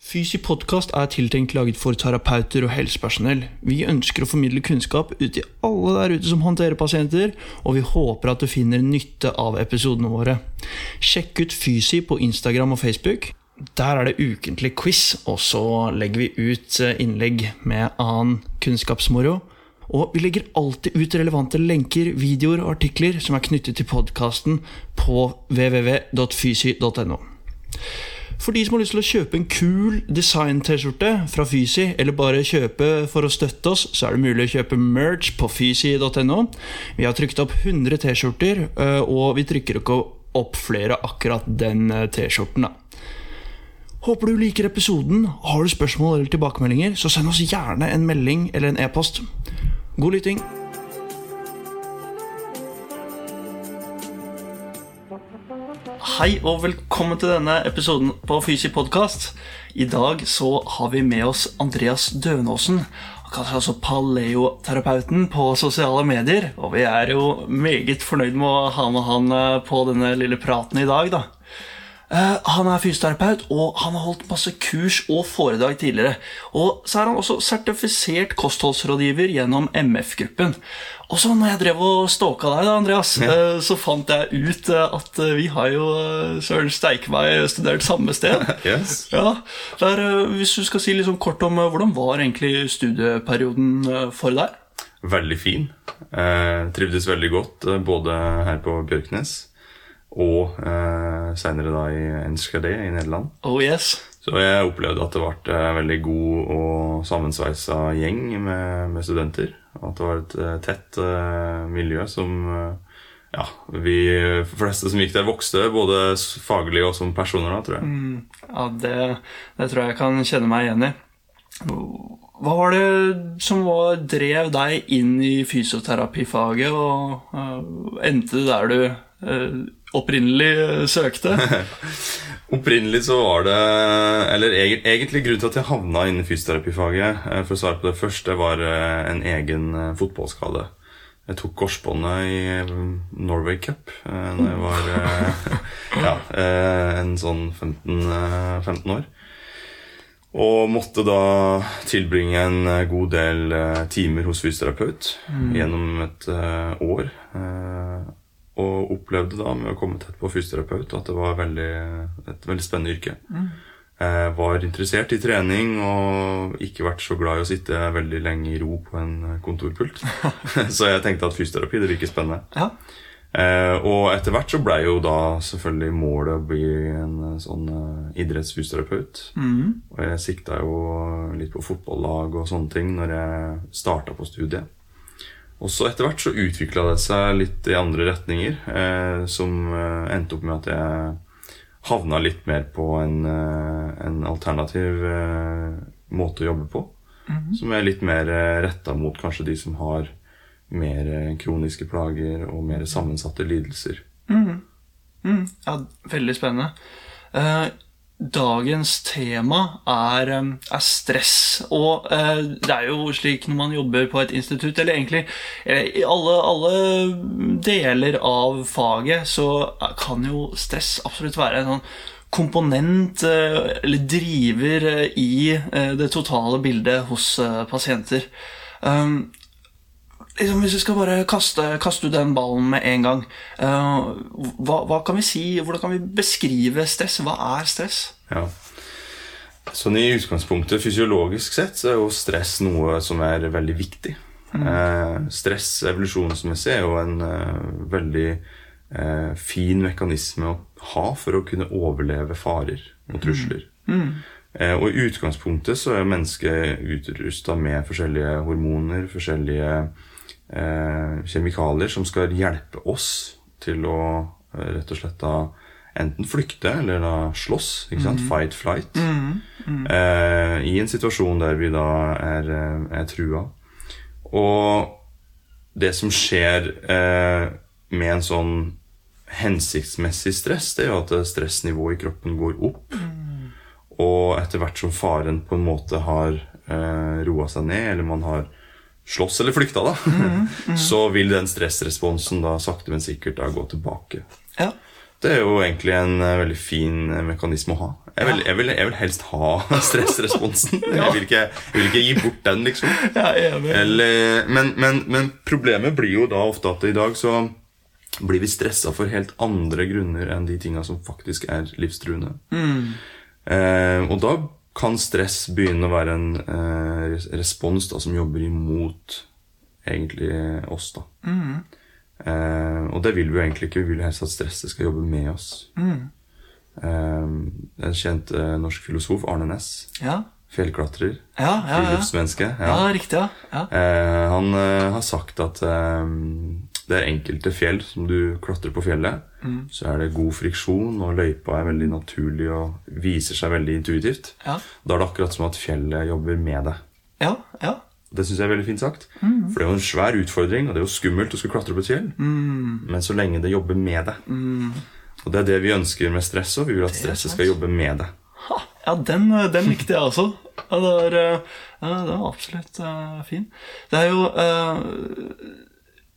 Fysi podkast er tiltenkt laget for terapeuter og helsepersonell. Vi ønsker å formidle kunnskap ut til alle der ute som håndterer pasienter, og vi håper at du finner nytte av episodene våre. Sjekk ut Fysi på Instagram og Facebook. Der er det ukentlig quiz, og så legger vi ut eh, innlegg med annen kunnskapsmoro. Og vi legger alltid ut relevante lenker, videoer og artikler som er knyttet til podkasten på www.fysi.no. For de som har lyst til å kjøpe en kul design-T-skjorte fra Fysi, eller bare kjøpe for å støtte oss, så er det mulig å kjøpe merch på fysi.no. Vi har trykt opp 100 T-skjorter, øh, og vi trykker ikke opp flere akkurat den øh, T-skjorten. Håper du liker episoden. Har du spørsmål eller tilbakemeldinger, så send oss gjerne en melding eller en e-post. God lytting. Hei og velkommen til denne episoden på Fysi podkast. I dag så har vi med oss Andreas Døvnåsen. Han kaller altså paleoterapeuten på sosiale medier. Og vi er jo meget fornøyd med å ha med han eh, på denne lille praten i dag, da. Eh, han er fysioterapeut, og han har holdt masse kurs og foredrag tidligere. Og så er han også sertifisert kostholdsrådgiver gjennom MF-gruppen. Og så når jeg drev og stalka deg, da, Andreas, ja. så fant jeg ut eh, at vi har jo søren steike meg studert samme sted. Yes. Ja, der, Hvis du skal si litt sånn kort om hvordan var egentlig studieperioden for deg? Veldig fin. Eh, trivdes veldig godt både her på Bjørknes og eh, senere da i Enskede i Nederland. Oh yes. Så jeg opplevde at det ble en veldig god og sammensveisa gjeng med, med, studenter. At det var et eh, tett uh, miljø som uh, ja, vi fleste som gikk der, vokste både faglig og som personer. da, tror jeg. Mm, ja, det, det, tror jeg jeg kan kjenne meg igjen i. Hva var det som var, drev deg inn i fysioterapifaget, og uh, endte der du opprinnelig eh, søkte? opprinnelig så var det Eller egentlig grunnen til at jeg havna innen fysioterapifaget, eh, for å svare på det først, det var eh, en egen fotballskade. Jeg tok korsbåndet i Norway Cup da jeg var ja, en sånn 15, 15 år. Og måtte da tilbringe en god del timer hos fysioterapeut mm. gjennom et år. Og opplevde da med å komme tett på fysioterapeut at det var veldig, et veldig spennende yrke. Mm. Jeg var interessert i trening og ikke vært så glad i å sitte veldig lenge i ro på en kontorpult. så jeg tenkte at fysioterapi det virker spennende. Ja. Eh, og etter hvert så blei jo da selvfølgelig målet å bli en sånn uh, idrettsfysioterapeut. Mm. Og jeg sikta jo litt på fotballag og sånne ting når jeg starta på studiet. Og så etter hvert så utvikla det seg litt i andre retninger, eh, som eh, endte opp med at jeg havna litt mer på en, eh, en alternativ eh, måte å jobbe på. Mm -hmm. Som er litt mer eh, retta mot kanskje de som har mer kroniske plager og mer sammensatte lidelser. Mm -hmm. mm, ja, veldig spennende. Uh, Dagens tema er, er, stress. Og eh, det er jo slik når man jobber på et institutt, eller egentlig eh, i alle, alle, deler av faget, så kan jo stress absolutt være en sånn komponent eh, eller driver eh, i eh, det totale bildet hos eh, pasienter. Um, liksom, Hvis vi skal bare kaste, kaste ut den ballen med en gang uh, hva, hva, kan vi si, Hvordan kan vi beskrive stress? Hva er stress? Ja. Sånn I utgangspunktet fysiologisk sett så er jo stress noe som er veldig viktig. Mm. Eh, stress evolusjonsmessig er jo en eh, veldig eh, fin mekanisme å ha for å kunne overleve farer og trusler. Mm. Mm. Eh, og i utgangspunktet så er mennesket utrusta med forskjellige hormoner, forskjellige eh, kjemikalier som skal hjelpe oss til å eh, rett og slett da enten flykte eller da slåss. ikke sant? Mm. Fight, flight. Mm. Mm. Eh, I en situasjon der vi da er, eh, er trua. Og det som skjer eh, med en sånn hensiktsmessig stress, det er jo at stressnivået i kroppen går opp. Mm. Og etter hvert som faren på en måte har eh, roa seg ned, eller man har slåss eller flykta, da, mm, mm. så vil den stressresponsen da sakte, men sikkert da gå tilbake. Ja. Det er jo egentlig en eh, veldig fin eh, mekanisme å ha. Jeg vil, jeg vil, jeg vil helst ha stressresponsen. Jeg, vil ikke, jeg vil ikke gi bort den, liksom. Er. Eller, men, men, men problemet blir jo da ofte at i dag så blir vi stressa for helt andre grunner enn de tinga som faktisk er livstruende. Eh, og da kan stress begynne å være en eh, respons da, som jobber imot egentlig oss. da. Eh, og det vil vi jo egentlig ikke. Vi vil helst at stresset skal jobbe med oss. Eh, en kjent eh, norsk filosof, Arne Næss, Ja, fjellklatrer, ja, ja. ja. friluftsmenneske. ja riktig. Ja. ja. Eh, han eh, har sagt at eh, det er enkelte fjell som du klatrer på fjellet, så er det god friksjon, og løypa er veldig naturlig og viser seg veldig intuitivt. Ja. Da er det akkurat som at fjellet jobber med deg. ja, ja. Det syns jeg er veldig fint sagt. For det er jo en svær utfordring, og det er jo skummelt å skulle klatre på et fjell. Men så lenge det jobber med deg. Og det er det vi ønsker med stress òg. Vi vil at stresset skal jobbe med deg. Ja, den, den likte jeg også. Ja, det var, eh, ja, det var absolutt uh, fin. Det er jo eh, det-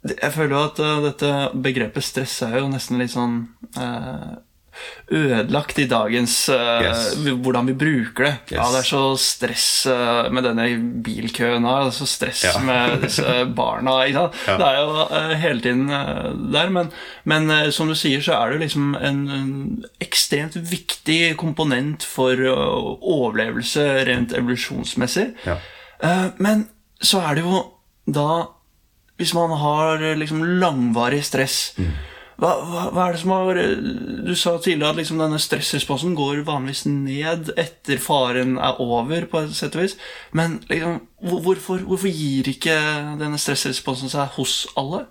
Jeg føler jo at eh, dette begrepet stress er jo nesten litt sånn eh, ødelagt i dagens uh, Yes. Hvordan vi bruker det. Ja, Det er så stress uh, med denne bilkøen her. Det er så stress Ja. med disse barna. Ja. Det er jo uh, hele tiden der. Men, men som du sier, så er det liksom en, en ekstremt viktig komponent for overlevelse rent evolusjonsmessig. Ja. Men så er det jo da Hvis man har eh, liksom langvarig stress hva, hva, hva er det som har eh, Du sa tidligere at liksom denne stressresponsen går vanligvis ned etter faren er over, på et sett og vis. Men liksom, hvorfor, hvorfor gir ikke denne stressresponsen seg hos alle?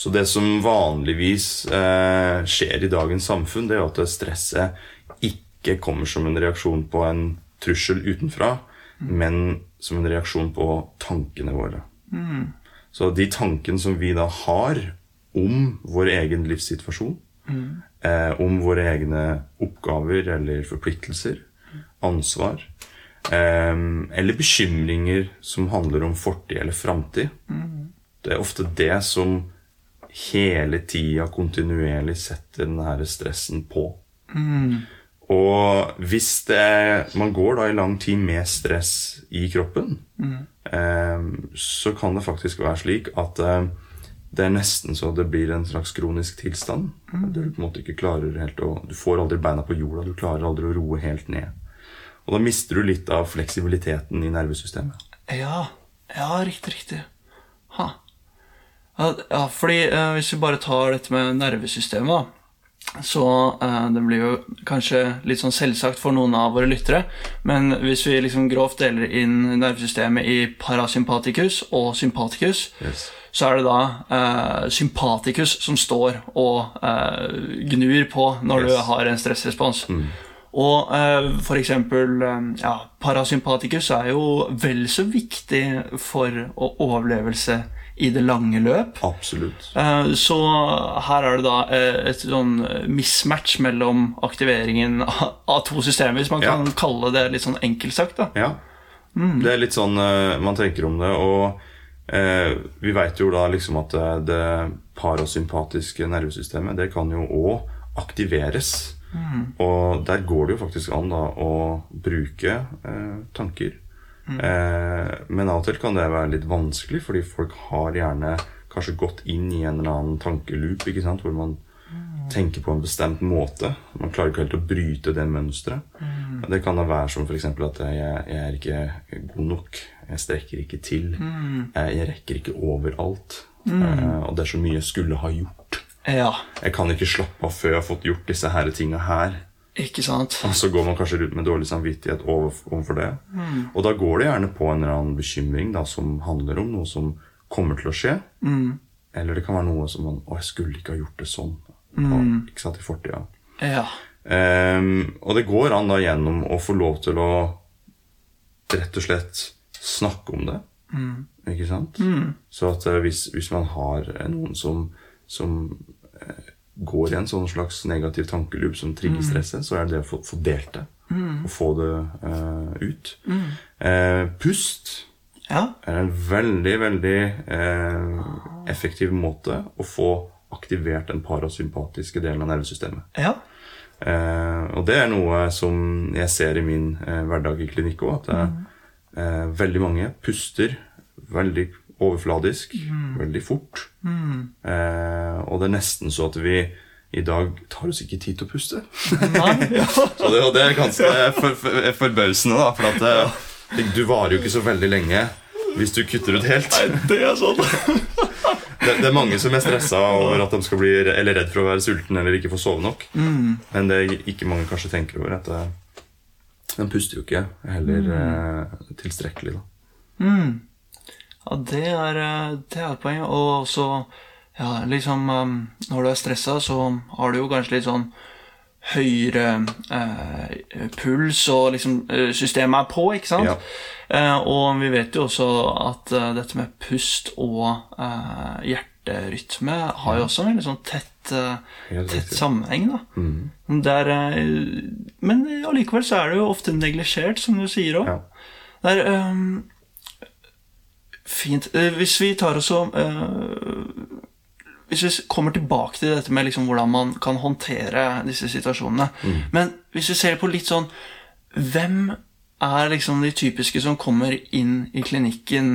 Så det som vanligvis eh, skjer i dagens samfunn, det er jo at stresset ikke kommer som en reaksjon på en trussel utenfra, men som en reaksjon på tankene våre. Så de tankene som vi da har om vår egen livssituasjon, eh, om våre egne oppgaver eller forpliktelser, ansvar, eh, eller bekymringer som handler om fortid eller framtid, det er ofte det som hele tida kontinuerlig setter den her stressen på. Og hvis det, man går da i lang tid med stress i kroppen, eh, så kan det faktisk være slik at eh, det er nesten så det blir en slags kronisk tilstand. Mm. du på en måte ikke klarer helt å Du får aldri beina på jorda, du klarer aldri å roe helt ned. Og da mister du litt av fleksibiliteten i nervesystemet. Ja, ja, riktig, riktig. Ha. Ja, fordi eh, hvis vi bare tar dette med nervesystemet, da, så uh, det blir jo kanskje litt sånn selvsagt for noen av våre lyttere, men hvis vi liksom grovt deler inn nervesystemet i parasympaticus og sympaticus, Yes. så er det da uh, sympaticus som står og uh, gnur på når du har en stressrespons. Og uh, eh, ja, parasympaticus er jo vel så viktig for overlevelse i det lange løp. Absolutt. Eh, Så her er det da eh, et sånn mismatch mellom aktiveringen av to systemer, hvis man Ja. kan kalle det litt sånn enkelt sagt. da. Ja. Det er litt sånn eh, man tenker om det. Og eh, vi veit jo da liksom at det, parasympatiske nervesystemet det kan jo òg aktiveres. Og der går det jo faktisk an da å bruke eh, tanker. Eh, men av og til kan det være litt vanskelig, fordi folk har gjerne kanskje gått inn i en eller annen tankeloop ikke sant? hvor man tenker på en bestemt måte. Man klarer ikke helt å bryte det mønsteret. Mm. Det kan da være som f.eks. at jeg, jeg er ikke god nok. Jeg strekker ikke til. Jeg, jeg rekker ikke overalt. Eh, og det er så mye jeg skulle ha gjort. Ja, Jeg kan ikke slappe av før jeg har fått gjort disse her tinga her. Ikke sant? Og så går man kanskje rundt med dårlig samvittighet overfor det. Og da går det gjerne på en eller annen bekymring da, som handler om noe som kommer til å skje. Eller det kan være noe som man Å, jeg skulle ikke ha gjort det sånn. Og, ikke sant, i fortida. Ja. Um, og det går an da gjennom å få lov til å rett og slett snakke om det. Ikke sant? Så at eh, hvis, hvis man har eh, noen som, som går i en sånn slags negativ tankeloop som trigger stresset, så er det å få, få delt det. Og få det eh, ut. Eh, pust Ja. er en veldig, veldig eh, effektiv måte å få aktivert den parasympatiske delen av nervesystemet. Ja. Eh, og det er noe som jeg ser i min hverdag i klinikk òg. At det er, eh, veldig mange puster veldig overfladisk, veldig fort. Eh, og det er nesten så at vi i dag tar oss ikke tid til å puste. Nei. Så det, det er ganske for, for, forbausende, da. For at det, du varer jo ikke så veldig lenge hvis du kutter ut helt. Det er sånn. Det, det er mange som er stressa over at de skal bli Eller redd for å være sulten eller ikke få sove nok. Men det er ikke mange kanskje tenker over at eh, de puster jo ikke heller eh, tilstrekkelig. da Ja, det er, eh, det er poenget. Og også ja, liksom um, Når du er stressa, så har du jo kanskje litt sånn høyere eh, puls, og liksom eh, systemet er på, ikke sant? Ja. Eh, og vi vet jo også at eh, dette med pust og eh, hjerterytme har jo også en veldig sånn tett, tett sammenheng, da. Der, eh, men allikevel så er det jo ofte neglisjert, som du sier òg. Ja. Fint. Eh, hvis vi tar oss og eh, Hvis vi kommer tilbake til dette med liksom hvordan man kan håndtere disse situasjonene Men hvis vi ser på litt sånn Hvem er liksom de typiske som kommer inn i klinikken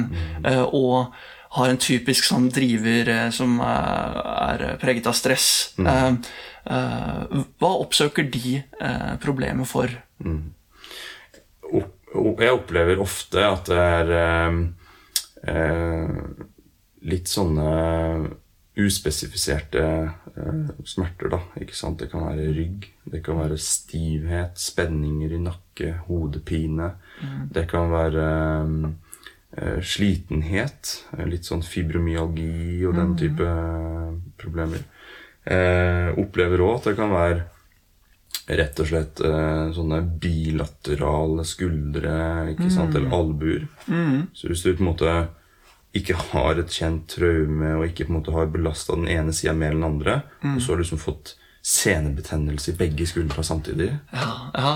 eh, og har en typisk sånn driver som eh, er preget av stress? Eh, hva oppsøker de problemet for? opp, jeg opplever ofte at det er litt sånne uspesifiserte eh, smerter, da. Ikke sant? Det kan være rygg, det kan være stivhet, spenninger i nakke, hodepine. Det kan være eh, slitenhet, eh, litt sånn fibromyalgi og den type eh, problemer. Eh, opplever òg at det kan være rett og slett eh, sånne bilaterale skuldre ikke sant? eller albuer. Så hvis du på en måte ikke har et kjent traume og ikke på en måte har belasta den ene sida mer enn den andre, og så har du liksom fått senebetennelse i begge skuldra samtidig Ja, ja,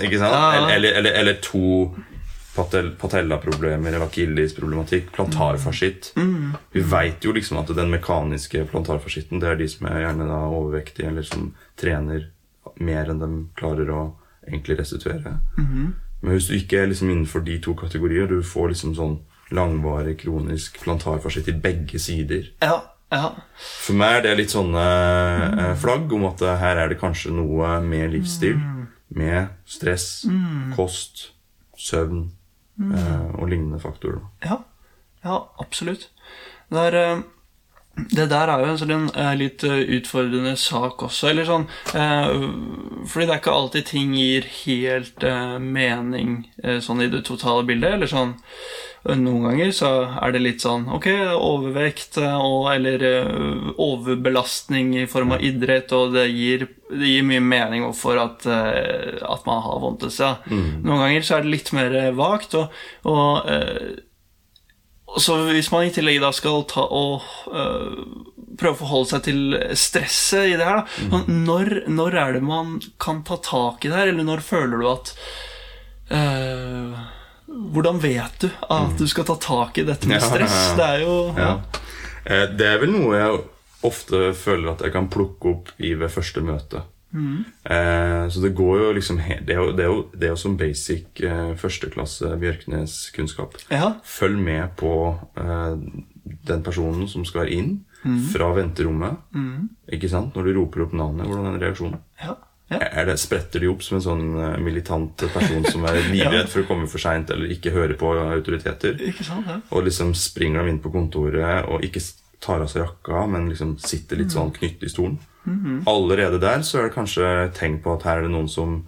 ikke sant? Ja. Eller, eller, eller, eller to patel, patellaproblemer eller akillisproblematikk. Plantarfascitt. Vi veit jo liksom at den mekaniske plantarfascitten det er de som er gjerne da overvektige, eller som trener mer enn de klarer å egentlig restituere. Men hvis du ikke er liksom innenfor de to kategorier, du får liksom sånn langvarig kronisk plantarfascitt i begge sider. ja, ja. For meg er det litt sånne eh, flagg om at eh, her er det kanskje noe med livsstil. Med stress, kost, søvn eh, og lignende faktorer. Ja, ja absolutt. Det, er, det der er jo en sånn eh, litt eh, utfordrende sak også. Eller sånn, eh, fordi det er ikke alltid ting gir helt mening sånn i det totale bildet. Eller sånn Noen ganger så er det litt sånn Ok, overvekt og, eller overbelastning i form av idrett, og det gir, det gir mye mening for at, at man har vondt i seg. Noen ganger så er det litt mer vagt. og, og så hvis man i tillegg da skal ta og uh, prøve å forholde seg til stresset i det her, da. mm. Når, når er det man kan ta tak i det her, eller når føler du at uh, Hvordan vet du at du skal ta tak i dette med stress? Det er jo Ja. Ja. Det er vel noe jeg ofte føler at jeg kan plukke opp i ved første møte. Eh, Så det går jo liksom Det er jo, det er jo, det er jo som basic eh, førsteklasse Bjørknes-kunnskap. Ja. Følg med på eh, den personen som skal inn fra venterommet. Ikke sant? Når du roper opp navnet, hvordan er reaksjonen? ja, ja. Er det, spretter de opp som en sånn eh, militant person som er livredd for å komme for seint eller ikke høre på autoriteter? Ikke sant? Ja. Og liksom springer de inn på kontoret og ikke tar av seg jakka, men liksom sitter litt sånn knyttet i stolen. Allerede der så er det kanskje tegn på at her er det noen som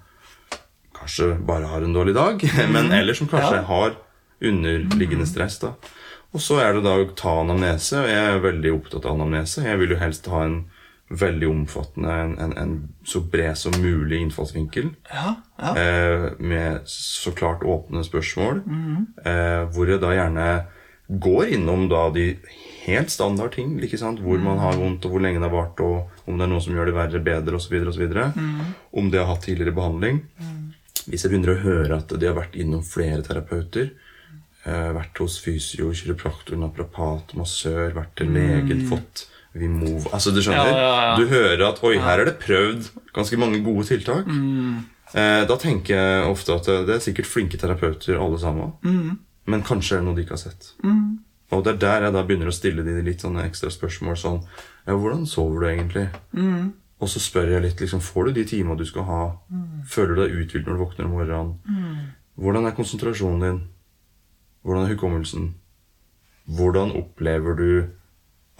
kanskje bare har en dårlig dag, men eller som kanskje Ja. har underliggende stress. da. Og så er det da å ta anamnese, og jeg er veldig opptatt av anamnese. Jeg vil jo helst ha en veldig omfattende, en, en, en så bred som mulig innfallsvinkel. Ja, ja. Eh, med så klart åpne spørsmål. eh, hvor jeg da gjerne går innom da de helt standard ting. Ikke sant? Hvor man har vondt, og hvor lenge det har vart, og om det er noe som gjør det verre, bedre osv. Mm. Om det har hatt tidligere behandling. Hvis jeg begynner å høre at de har vært innom flere terapeuter, eh, vært hos fysio, kiropraktor, naprapat, massør, vært til legen, fått Vimov Altså, du skjønner? Ja, ja, ja. Du hører at oi, her er det prøvd ganske mange gode tiltak. Mm. Eh, da tenker jeg ofte at det er sikkert flinke terapeuter alle sammen. Mm. Men kanskje er det noe de ikke har sett. Og det er der jeg da begynner å stille de litt sånne ekstra spørsmål sånn Ja, hvordan sover du egentlig? Mm. Og så spør jeg litt liksom, Får du de timene du skal ha? Mm. Føler du deg uthvilt når du våkner om morgenen? Hvordan er konsentrasjonen din? Hvordan er hukommelsen? Hvordan opplever du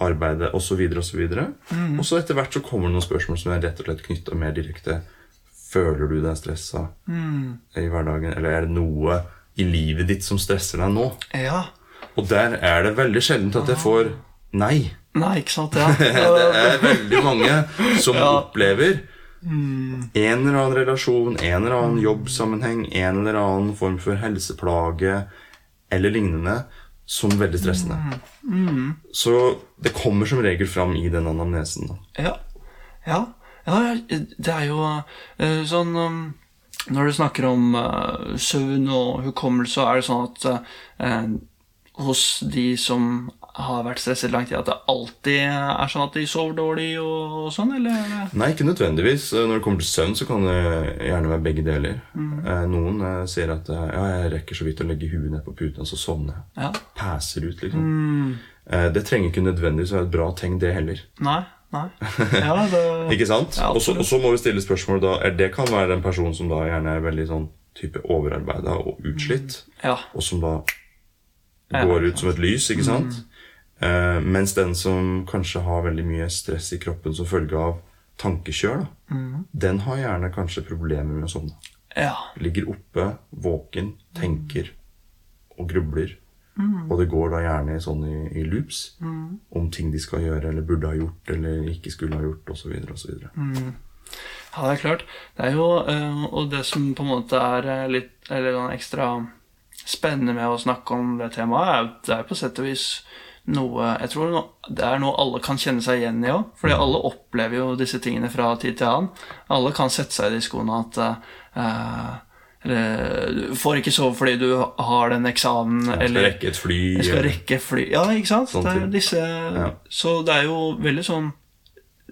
arbeidet? Og så videre og så videre. Mm. Og så etter hvert så kommer det noen spørsmål som er rett og slett knytta mer direkte. Føler du deg stressa Mm. i hverdagen? Eller er det noe i livet ditt som stresser deg nå? Ja. Og der er det veldig sjeldent at jeg får nei. Nei, ikke sant? Ja. Det er veldig mange som Ja. opplever en eller annen relasjon, en eller annen jobbsammenheng, en eller annen form for helseplage eller lignende som veldig stressende. Så det kommer som regel fram i den anamnesen. Da. Ja. ja. ja det er jo eh, sånn um, Når du snakker om eh, søvn og hukommelse, er det sånn at eh, hos de som har vært stresset lang tid, at det alltid er sånn at de sover dårlig og, sånn, eller? Nei, ikke nødvendigvis. Når det kommer til søvn, så kan det gjerne være begge deler. Mm. Noen eh, sier at eh, ja, jeg rekker så vidt å legge huet ned på puten, og så sovner jeg. Ja. Pæser ut, liksom. Mm. Det trenger ikke nødvendigvis være et bra tegn, det heller. Nei. Nei. Ja, det Ikke sant? Ja, og så må vi stille spørsmål da Det kan være en person som da gjerne er veldig sånn type overarbeida og utslitt, Ja. og som da går ut som et lys, ikke sant? Eh, mens den som kanskje har veldig mye stress i kroppen som følge av tankekjør, da, den har gjerne kanskje problemer med å sovne. Ja. Ligger oppe, våken, tenker og grubler. Og det går da gjerne sånn i, i loops om ting de skal gjøre eller burde ha gjort eller ikke skulle ha gjort osv. osv. Ja, det er klart. Det er jo, eh, og det som på en måte er eh, litt eller ekstra spennende med å snakke om det temaet, er det er på sett og vis noe Jeg tror det er noe alle kan kjenne seg igjen i òg. Fordi alle opplever jo disse tingene fra tid til annen. Alle kan sette seg i de skoene at uh, Du får ikke sove fordi du har den eksamen, Jeg skal eller rekke et fly. jeg skal rekke fly Ja, ikke sant? Det er ting. disse, Så det er jo veldig sånn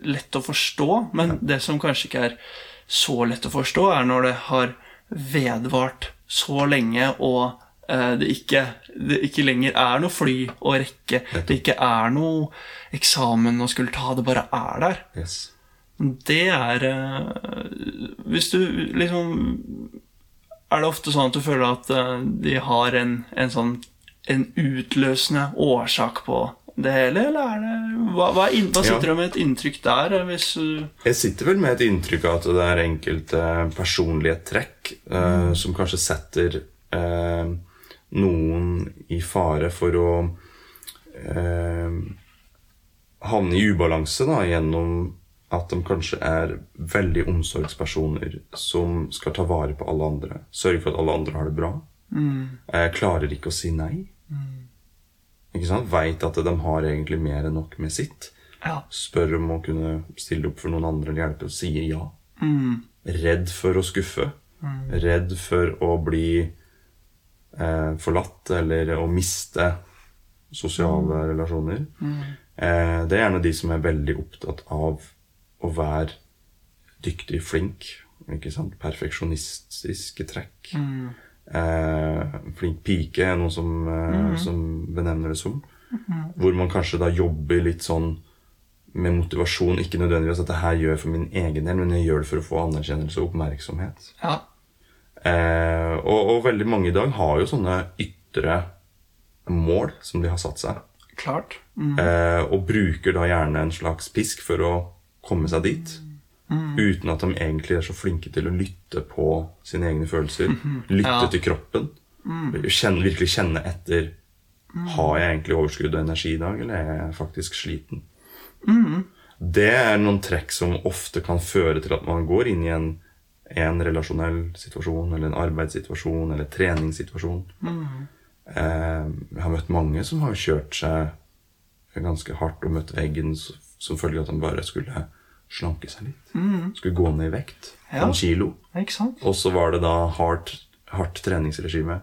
lett å forstå, men det som kanskje ikke er så lett å forstå, er når det har vedvart så lenge, og det, ikke, det ikke lenger er noe fly å rekke. Det ikke er noe eksamen å skulle ta, det bare er der. Yes. Det er eh, Hvis du liksom Er det ofte sånn at du føler at eh, de har en, en sånn En utløsende årsak på det hele, eller er det Hva, hva, hva sitter Ja. du med et inntrykk der, eh, hvis Jeg sitter vel med et inntrykk av at det er enkelte personlige trekk eh, som kanskje setter eh, noen i fare for å eh, havne i ubalanse da, gjennom at de kanskje er veldig omsorgspersoner som skal ta vare på alle andre. Sørge for at alle andre har det bra. Eh, klarer ikke å si nei. Ikke sant? Veit at de har egentlig mer enn nok med sitt Ja. spør om å kunne stille opp for noen andre eller hjelpe, og sier ja. Mm. Redd for å skuffe. Redd for å bli eh, forlatt eller å miste sosiale relasjoner. Eh, det er gjerne de som er veldig opptatt av å være dyktig, flink. Ikke sant? Perfeksjonistiske trekk. Eh, flink pike er noe som, eh, som benevner det som. Hvor man kanskje da jobber litt sånn med motivasjon. Ikke nødvendigvis at det her gjør jeg for min egen del, men jeg gjør det for å få anerkjennelse og oppmerksomhet. ja. Eh, og, og veldig mange i dag har jo sånne ytre mål som de har satt seg. Klart. Mm. Eh, og bruker da gjerne en slags pisk for å komme seg dit. Uten at de egentlig er så flinke til å lytte på sine egne følelser. Lytte Ja. til kroppen. Kjenne, virkelig kjenne etter Har jeg egentlig overskudd og energi i dag, eller er jeg faktisk sliten? Det er noen trekk som ofte kan føre til at man går inn i en, en relasjonell situasjon, eller en arbeidssituasjon, eller en treningssituasjon. Eh, jeg har møtt mange som har kjørt seg ganske hardt og møtt veggen som følge av at de bare skulle slanke seg litt. Skulle gå ned i vekt. Ja. En kilo. Og så var det da hardt, hardt treningsregime.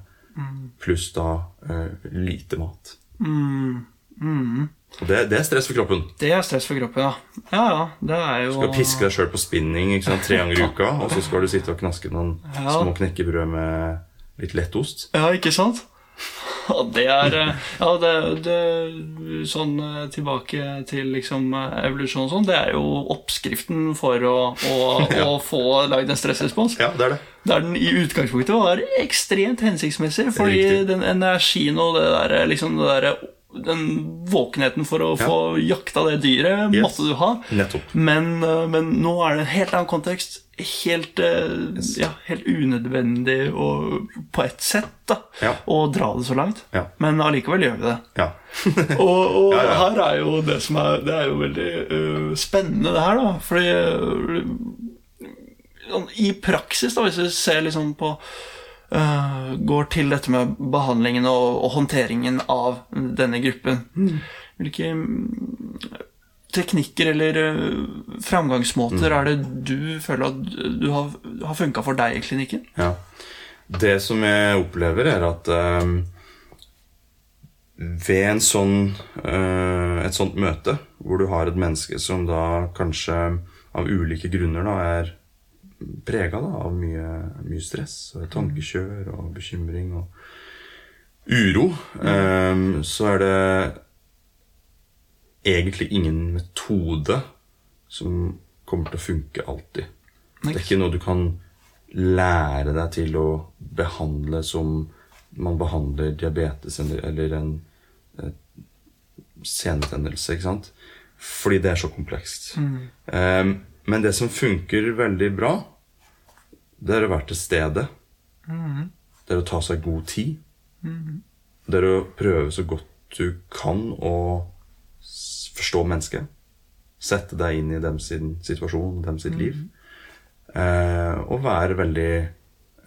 Pluss da eh, lite mat. Mm. Det, det er stress for kroppen. Det er stress for kroppen, ja. Ja, ja, det er jo Du skal piske deg sjøl på spinning ikke sant, tre ganger i uka, og så skal du sitte og knaske noen Ja. små knekkebrød med litt lettost. Ja, ikke sant? Ja, det er eh, Ja, det, det Sånn eh, tilbake til liksom eh, evolusjon og sånn, det er jo oppskriften for å, å, å få lagd en stressrespons. Ja, det er det. Der den i utgangspunktet var ekstremt hensiktsmessig, fordi den energien og det der, liksom det der, den våkenheten for å Ja. få jakta det dyret, Yes. måtte du ha. Men, eh, men nå er det en helt annen kontekst. Helt, yes. ja, helt unødvendig og på ett sett da, Ja. å dra det så langt. Men allikevel gjør vi det. Ja. Og, og her er jo det som er Det er jo veldig uh, spennende, det her, da. Fordi sånn, I praksis, da, hvis vi ser liksom på øh, Går til dette med behandlingen og, og håndteringen av denne gruppen. Hvilke mm, teknikker eller uh, framgangsmåter er det du føler at du har, har funka for deg i klinikken? Ja. Det som jeg opplever, er at uh, ved en sånn, uh, et sånt møte, hvor du har et menneske som da kanskje av ulike grunner da er prega av mye, mye stress og tankekjør og bekymring og uro, um, så er det egentlig ingen metode som kommer til å funke alltid. Det er ikke noe du kan lære deg til å behandle som man behandler diabetes eller, en eh, senetendelse, ikke sant? Fordi det er så komplekst. Eh, men det som funker veldig bra, det er å være til stede. Det er å ta seg god tid. Det er å prøve så godt du kan å forstå mennesket. Sette deg inn i dem sin situasjon, dem sitt liv. Eh, og være veldig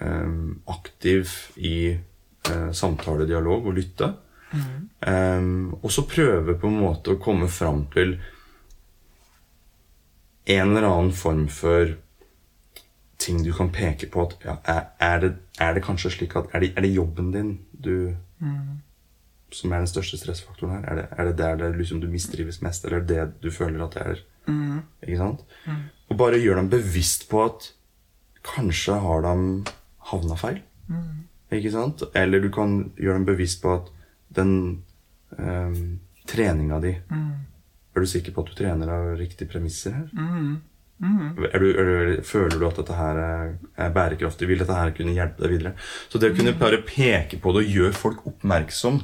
eh, aktiv i eh, samtale, dialog og lytte. Eh, og så prøve på en måte å komme fram til en eller annen form for ting du kan peke på at ja, er, det, er det kanskje slik at er det, er det jobben din du som er den største stressfaktoren her? Er det, er det der det liksom du mistrives mest, eller er det du føler at det er? Ikke sant? Og bare gjør dem bevisst på at kanskje har de havna feil. Ikke sant? Eller du kan gjøre dem bevisst på at den øh, treninga di Er du sikker på at du trener av riktige premisser her? Er du, er du, føler du at dette her er, bærekraftig? Vil dette her kunne hjelpe deg videre? Så det å kunne bare peke på det og gjøre folk oppmerksom,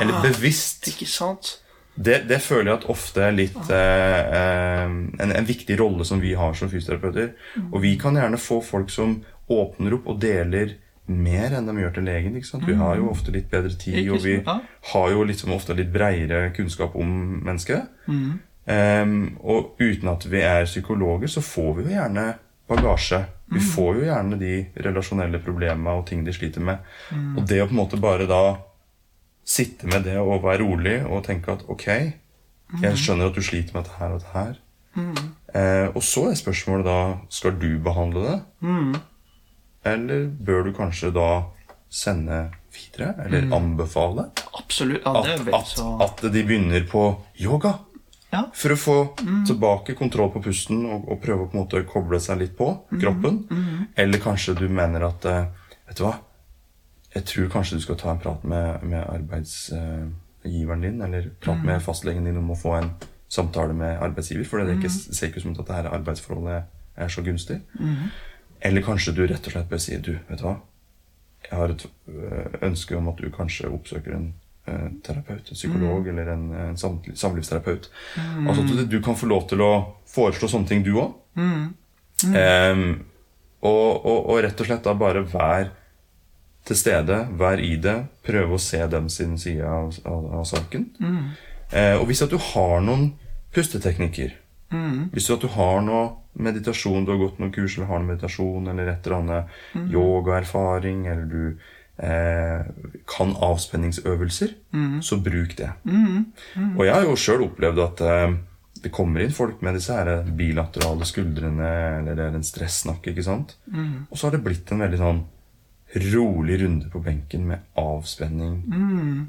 eller bevisst Ikke sant? det, det føler jeg at ofte er litt eh, eh, en, en viktig rolle som vi har som fysioterapeuter. Og vi kan gjerne få folk som åpner opp og deler mer enn de gjør til legen. ikke sant? Vi har jo ofte litt bedre tid, og vi har jo liksom ofte litt bredere kunnskap om mennesket. Um, og uten at vi er psykologer, så får vi jo gjerne bagasje. Vi får jo gjerne de relasjonelle problemene og ting de sliter med. Og det å på en måte bare da sitte med det og være rolig og tenke at ok, jeg skjønner at du sliter med dette her og dette her. Uh, og så er spørsmålet da skal du behandle det? Eller bør du kanskje da sende videre? Eller anbefale? Absolutt. Ja, det At, vel at, at de begynner på yoga. Ja. For å få tilbake kontroll på pusten og, og prøve å på en måte koble seg litt på kroppen. Eller kanskje du mener at eh, Vet du hva? Jeg tror kanskje du skal ta en prat med, med arbeidsgiveren din, eller prate med fastlegen din om å få en samtale med arbeidsgiver. For det er ikke, ser ikke ut som at dette arbeidsforholdet er så gunstig. Eller kanskje du rett og slett bør si Du, vet du hva? Jeg har et øh, ønske om at du kanskje oppsøker en uh, terapeut, en psykolog eller en, en samlivsterapeut. samlivsterapeut. Altså at du, kan få lov til å foreslå sånne ting, du òg. og, og, og rett og slett da bare vær til stede, vær i det, prøve å se dem sin side av, av, av saken. Uh, og hvis at du har noen pusteteknikker, hvis du, at du har noe meditasjon, du har gått noen kurs eller har noe meditasjon eller et eller annet yogaerfaring, eller du eh, kan avspenningsøvelser, så bruk det. Og jeg har jo sjøl opplevd at eh, det kommer inn folk med disse her bilaterale skuldrene, eller det er en stressnakk, ikke sant? Og så har det blitt en veldig sånn rolig runde på benken med avspenning,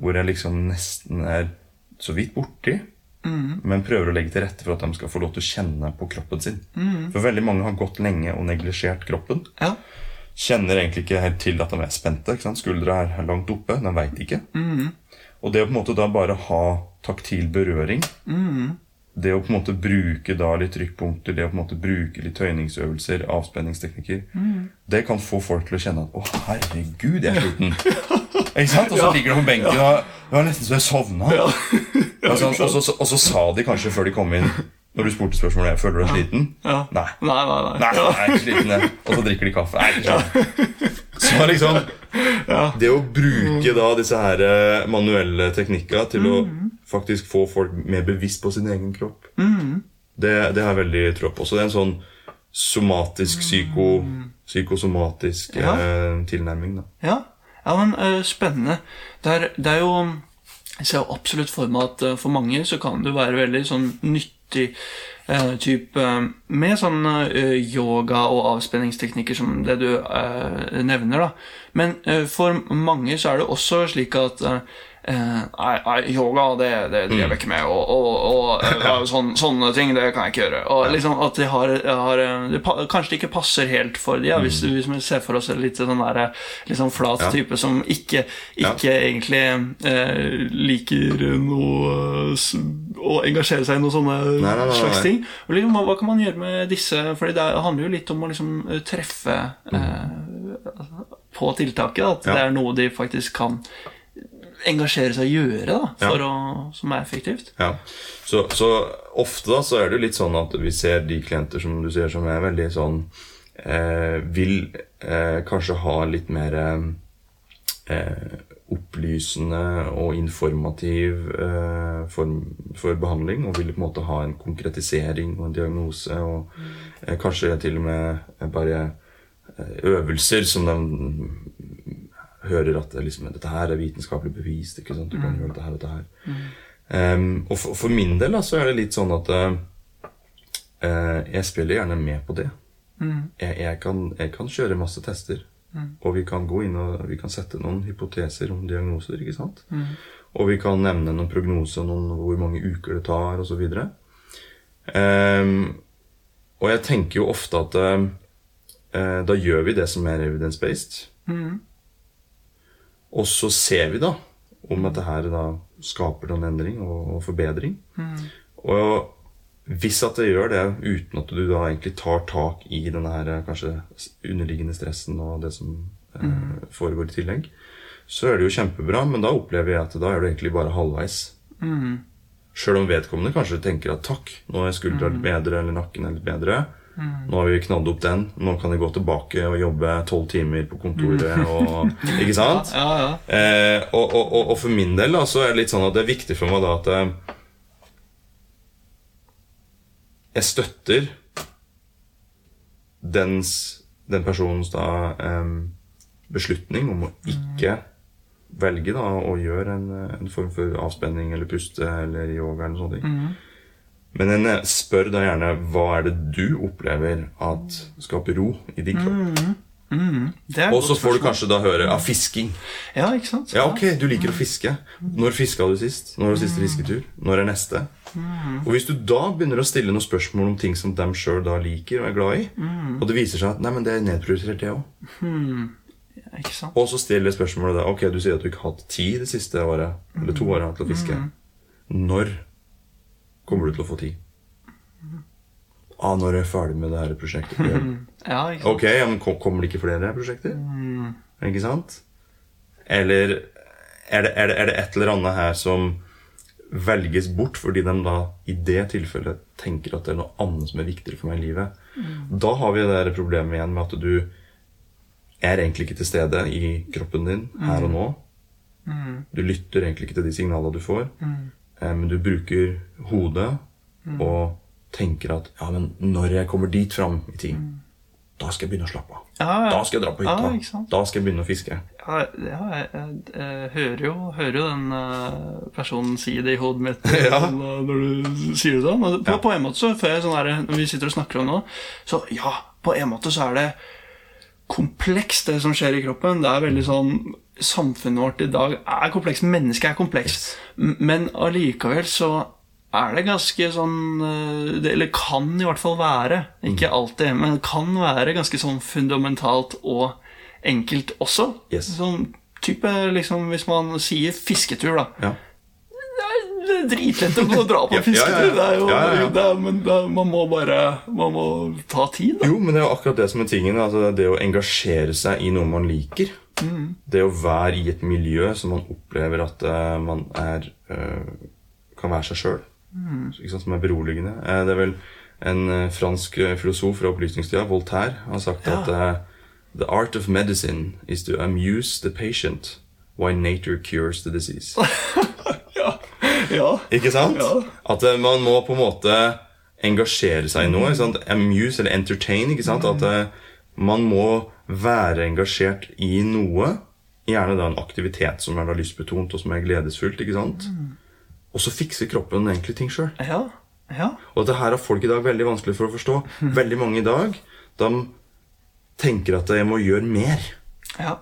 hvor jeg liksom nesten er så vidt borti, men prøver å legge til rette for at de skal få lov til å kjenne på kroppen sin. For veldig mange har gått lenge og neglisjert kroppen. Ja. Kjenner egentlig ikke helt til at de er spente. ikke sant? Skuldra er langt oppe. De veit ikke. Og det å på en måte da bare ha taktil berøring Det å på en måte bruke da litt trykkpunkter, det å på en måte bruke litt tøyningsøvelser, avspenningsteknikker, det kan få folk til å kjenne at 'Å, herregud, jeg er sliten'. ikke sant? Og så ligger de på benken og det var nesten så jeg sovna. og, så, og, så, sa de kanskje før de kom inn, når du spurte spørsmålet 'Føler du deg sliten?' Ja. Nei. Nei, nei, nei. Nei, er sliten. Og så drikker de kaffe. Nei, ikke sliten. Så liksom Det å bruke da disse her eh, manuelle teknikker til å faktisk få folk mer bevisst på sin egen kropp, det, det har jeg veldig tro på. Så det er en sånn somatisk, psyko, psykosomatisk Ja. eh, tilnærming. da Ja, ja men eh, spennende. Det er, det er jo Jeg ser absolutt for meg at eh, for mange så kan det være veldig sånn nyttig eh, type Med sånn yoga og avspenningsteknikker som det du nevner, da. Men for mange så er det også slik at nei, nei, yoga, det, det driver jeg ikke med, og, og, og og sånne, sånne ting, det kan jeg ikke gjøre. Og liksom at de har, har de, Kanskje det ikke passer helt for de, ja, hvis, hvis vi ser for oss en litt sånn der, liksom flat Ja. type som ikke, ikke egentlig eh, liker noe å engasjere seg i noen sånne Nei, nei, nei, slags ting. Og liksom, hva, kan man gjøre med disse? Fordi det handler jo litt om å liksom eh, treffe eh, på tiltaket. At Ja. det er noe de faktisk kan engasjere seg og gjøre, da, Ja. å, som er effektivt. Ja. Så, så ofte da så er det jo litt sånn at vi ser de klienter som du ser som er veldig sånn eh, Vil eh, kanskje ha litt mer eh, opplysende og informativ eh, form for behandling. Og vil på en måte ha en konkretisering og en diagnose. Og eh, kanskje til og med bare eh, øvelser som de hører at det liksom, dette her er vitenskapelig bevist. ikke sant? Du kan gjøre dette her og dette her. Em, og for, for min del da, så er det litt sånn at eh, jeg spiller gjerne med på det. Jeg, jeg, kan, jeg kan kjøre masse tester. Og vi kan gå inn og vi kan sette noen hypoteser om diagnoser. ikke sant? Og vi kan nevne noen prognoser, noen, hvor mange uker det tar, osv. Um, og jeg tenker jo ofte at eh, da gjør vi det som er evidence-based. Og så ser vi da om dette her da skaper noen endring og, og forbedring. Og hvis at det gjør det uten at du da egentlig tar tak i denne her eh, kanskje underliggende stressen og det som eh, foregår i tillegg, så er det jo kjempebra, men da opplever jeg at da er du egentlig bare halvveis. Sjøl om vedkommende kanskje tenker at takk, nå er skuldra litt bedre, eller nakken er litt bedre. Nå har vi knadd opp den. Nå kan jeg gå tilbake og jobbe tolv timer på kontoret. Og, ikke sant? Ja, ja. Eh, og, og, og, for min del da, så er det litt sånn at det er viktig for meg da at eh, jeg støtter dens, den personens da eh, beslutning om å ikke velge da å gjøre en, en form for avspenning eller puste eller yoga eller noe sånt. Men en spør da gjerne hva er det du opplever at skaper ro i din kropp? Mm. Mm. Og så får du kanskje da høre av fisking. Ja, ikke sant? Ja, ok, du liker å fiske. Når fiska du sist? Når var siste fisketur? Når er neste? Og hvis du da begynner å stille noen spørsmål om ting som dem sjøl da liker og er glad i, og det viser seg at nei, men det er nedprioritert, det òg, Ja, Ikke sant? og så stiller spørsmålet da Ok, du sier at du ikke har hatt tid det siste året, eller to åra, til å fiske. Når kommer du til å få tid? Ah, når jeg er ferdig med det her prosjektet. Ja. Ok, men kommer det ikke flere prosjekter? Ikke sant? Eller er det, er, det, er det et eller annet her som velges bort fordi de da i det tilfellet tenker at det er noe annet som er viktigere for meg i livet? Da har vi det der problemet igjen med at du er egentlig ikke til stede i kroppen din her og nå. Du lytter egentlig ikke til de signalene du får, eh, men du bruker hodet og tenker at ja, men når jeg kommer dit fram i tid, da skal jeg begynne å slappe av. Ja, ja. Da skal jeg dra på hytta. Da skal jeg begynne å fiske. Ja, jeg, jeg, jeg hører, jo, hører jo den eh, personen si det i hodet mitt Ja. når du sier det sånn. På, på en måte så får jeg sånn her, Når vi sitter og snakker om det nå, så ja, på en måte så er det komplekst, det som skjer i kroppen. Det er veldig sånn Samfunnet vårt i dag er komplekst. Mennesket er komplekst. Men allikevel så er det ganske sånn eh, det, Eller kan i hvert fall være, ikke alltid, men kan være ganske sånn fundamentalt og enkelt også. Yes. Sånn type liksom Hvis man sier fisketur, da. Ja. Det er dritlett å dra på fisketur. Det er jo. Det er, men det er, man må bare Man må ta tid, da. Jo, men det er jo akkurat det som er tingen. Altså det å engasjere seg i noe man liker. Det å være i et miljø som man opplever at uh, man er uh, kan være seg sjøl. Som er beroligende. Eh, det er vel en eh, fransk eh, filosof fra opplysningstida, Voltaire, har sagt Ja. at The art of medicine is to amuse the patient while nature cures the disease. Ja. ja. Ikke sant? Ja. At man må på en måte engasjere seg i noe. Sant? Amuse eller entertain. Ikke sant? At man må være engasjert i noe. Gjerne da en aktivitet som er da lystbetont og som er gledesfullt. ikke sant? Og så fikser kroppen egentlig ting sjøl. ja. ja. Og det her har folk i dag veldig vanskelig for å forstå. Veldig mange i dag de tenker at jeg må gjøre mer. ja.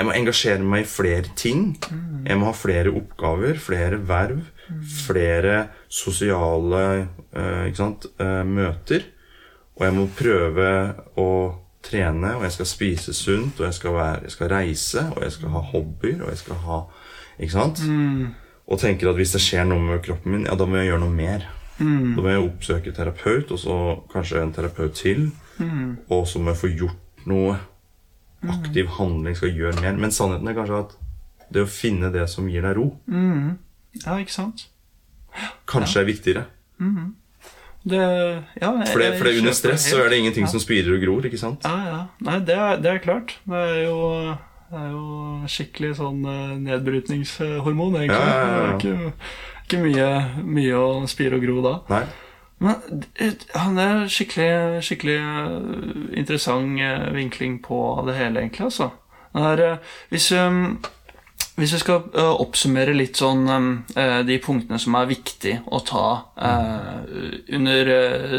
Jeg må engasjere meg i flere ting. Jeg må ha flere oppgaver, flere verv, flere sosiale eh, sant, eh, møter. Og jeg må prøve å trene, og jeg skal spise sunt, og jeg skal, være, jeg skal reise, og jeg skal ha hobbyer, og jeg skal ha Ikke sant? Og tenker at hvis det skjer noe med kroppen min, ja, da må jeg gjøre noe mer. Da må jeg oppsøke terapeut, og så kanskje en terapeut til. Og så må jeg få gjort noe aktiv handling skal gjøre mer. Men sannheten er kanskje at det å finne det som gir deg ro, Ja, ikke sant? kanskje er viktigere. Det Ja, jeg, For, det, for det under stress stress så er det ingenting som spirer og gror. ikke sant? Ja, ja. Nei, det er, det er klart. Det er jo, det er jo skikkelig sånn eh, nedbrytningshormon, egentlig. Ja, ja, ja. Det er ikke, ikke mye, mye å spire og gro da. Nei. Men eh, han er skikkelig, skikkelig eh, interessant vinkling på det hele, egentlig. altså. Det er, eh, hvis, eh, hvis vi skal uh, oppsummere litt sånn uh, de punktene som er viktig å ta uh, under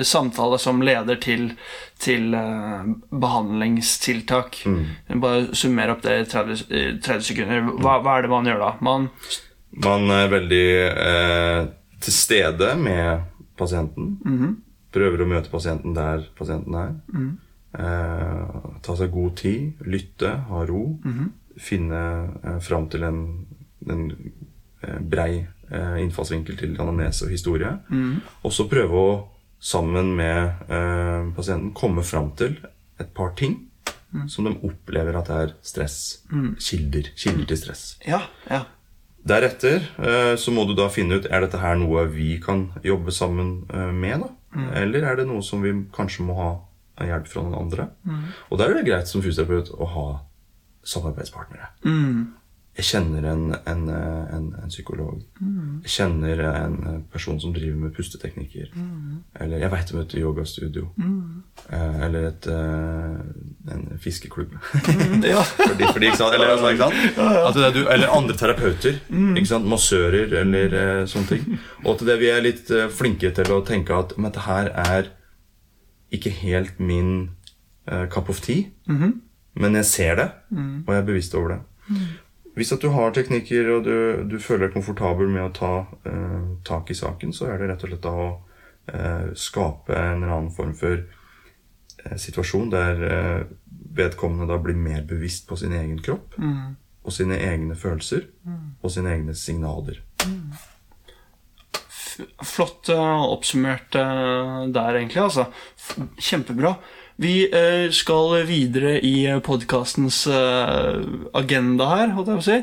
samtale som leder til, til eh, behandlingstiltak Bare summere opp det i 30, 30 sekunder. Hva, hva er det man gjør da? Man Man er veldig til stede med pasienten. Prøver å møte pasienten der pasienten er. Eh, ta seg god tid, lytte, ha ro. Finne eh, fram til en, en eh, brei eh, innfallsvinkel til anamnese og historie. Og så prøve å, sammen med eh, pasienten, komme fram til et par ting som de opplever at er stress. Kilder. Kilder til stress. Ja, ja. Deretter eh, så må du da finne ut Er dette her noe vi kan jobbe sammen eh, med. da? Eller er det noe som vi kanskje må ha hjelp fra noen andre? Og der er det greit som fysioterapeut å ha samarbeidspartnere. Jeg kjenner en, en, en, en psykolog. Jeg kjenner en person som driver med pusteteknikker. Eller jeg veit om et yogastudio. Eh, eller et, eh, en fiskeklubb. ja. Fordi, fordi, ikke sant? Eller, altså, ikke sant? Er du, eller andre terapeuter. Ikke sant? Massører eller eh, sånne ting. Og til det vi er litt eh, flinke til å tenke at men dette her er ikke helt min eh, cup of tea. Men jeg ser det, og jeg er bevisst over det. Hvis at du har teknikker og du, du føler deg komfortabel med å ta eh, tak i saken, så er det rett og slett da å eh, skape en eller annen form for eh, situasjon der eh, vedkommende da blir mer bevisst på sin egen kropp og sine egne følelser og sine egne signaler. Flott eh, oppsummert eh, der, egentlig. altså. Kjempebra. Vi eh, skal videre i podkastens agenda her, holdt jeg på å si.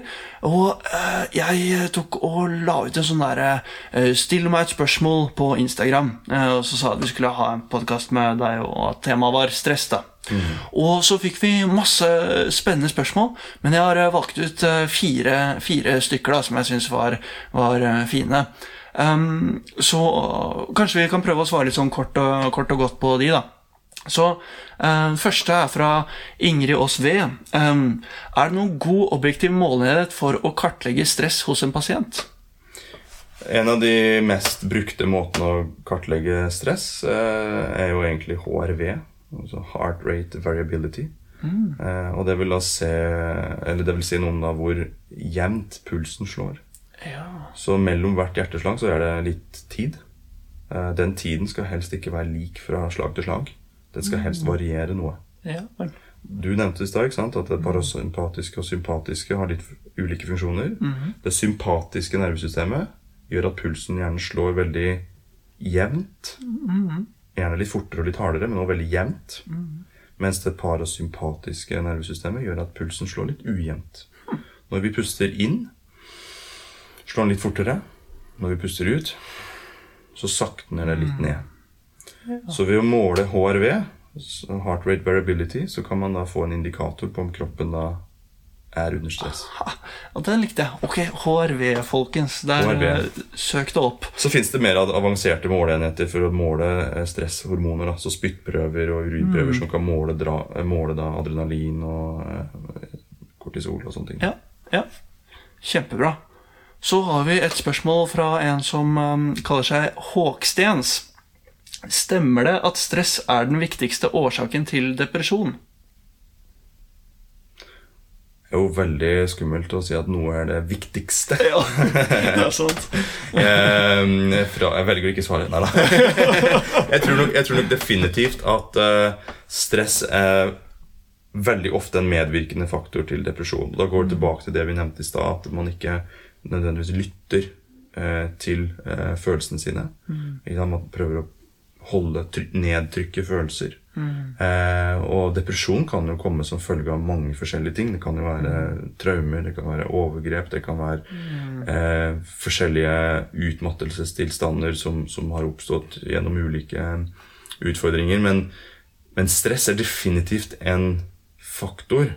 Og eh, jeg tok og la ut en sånn derre eh, Still meg et spørsmål på Instagram. Eh, og så sa jeg at vi skulle ha en podkast med deg, og at temaet var stress. da. Og så fikk vi masse spennende spørsmål, men jeg har eh, valgt ut eh, fire, fire stykker da, som jeg syns var, var eh, fine. Um, så kanskje vi kan prøve å svare litt sånn kort og, kort og godt på de, da. Så uh, første er fra Ingrid Aas V. Um, er det noen god objektiv målenhet for å kartlegge stress hos en pasient? En av de mest brukte måtene å kartlegge stress eh, er jo egentlig HRV, altså Heart Rate Variability. Eh, og det vil da se Eller det vil si noe om hvor jevnt pulsen slår. Ja. Så mellom hvert hjerteslag så er det litt tid. Eh, den tiden skal helst ikke være lik fra slag til slag. Den skal helst variere noe. ja. vel. Du nevnte i stad at det parasympatiske og sympatiske har litt ulike funksjoner. Det sympatiske nervesystemet gjør at pulsen gjerne slår veldig jevnt. Gjerne litt fortere og litt hardere, men også veldig jevnt. Mens det parasympatiske nervesystemet gjør at pulsen slår litt ujevnt. Når vi puster inn, slår den litt fortere. Når vi puster ut, så sakner det litt ned. Så ved å måle HRV, heart rate variability, så kan man da få en indikator på om kroppen da er under stress. Aha, den likte jeg. Ok, HRV, folkens. Der HRV. eh, søk det opp. Så fins det mer avanserte måleenheter for å måle eh, stresshormoner. Da. Så spyttprøver og urinprøver som kan måle, dra, eh, måle da adrenalin og kortisol og sånne ting. Ja, ja. Kjempebra. Så har vi et spørsmål fra en som um, kaller seg Håkstens. Stemmer det at stress er den viktigste årsaken til depresjon? Det er jo veldig skummelt å si at noe er det viktigste. Ja, det er sant. Eh, fra, jeg velger å ikke svare. Nei da. jeg, tror nok, jeg tror nok definitivt at eh, stress er veldig ofte en medvirkende faktor til depresjon. Da går det tilbake til det vi nevnte i stad, at man ikke nødvendigvis lytter eh, til følelsene sine. Ikke? Man prøver å holde nedtrykke følelser. Eh, og depresjon kan jo komme som følge av mange forskjellige ting. Det kan jo være traumer, det kan være overgrep, det kan være eh, forskjellige utmattelsestilstander som, som har oppstått gjennom ulike utfordringer. Men, men stress er definitivt en faktor.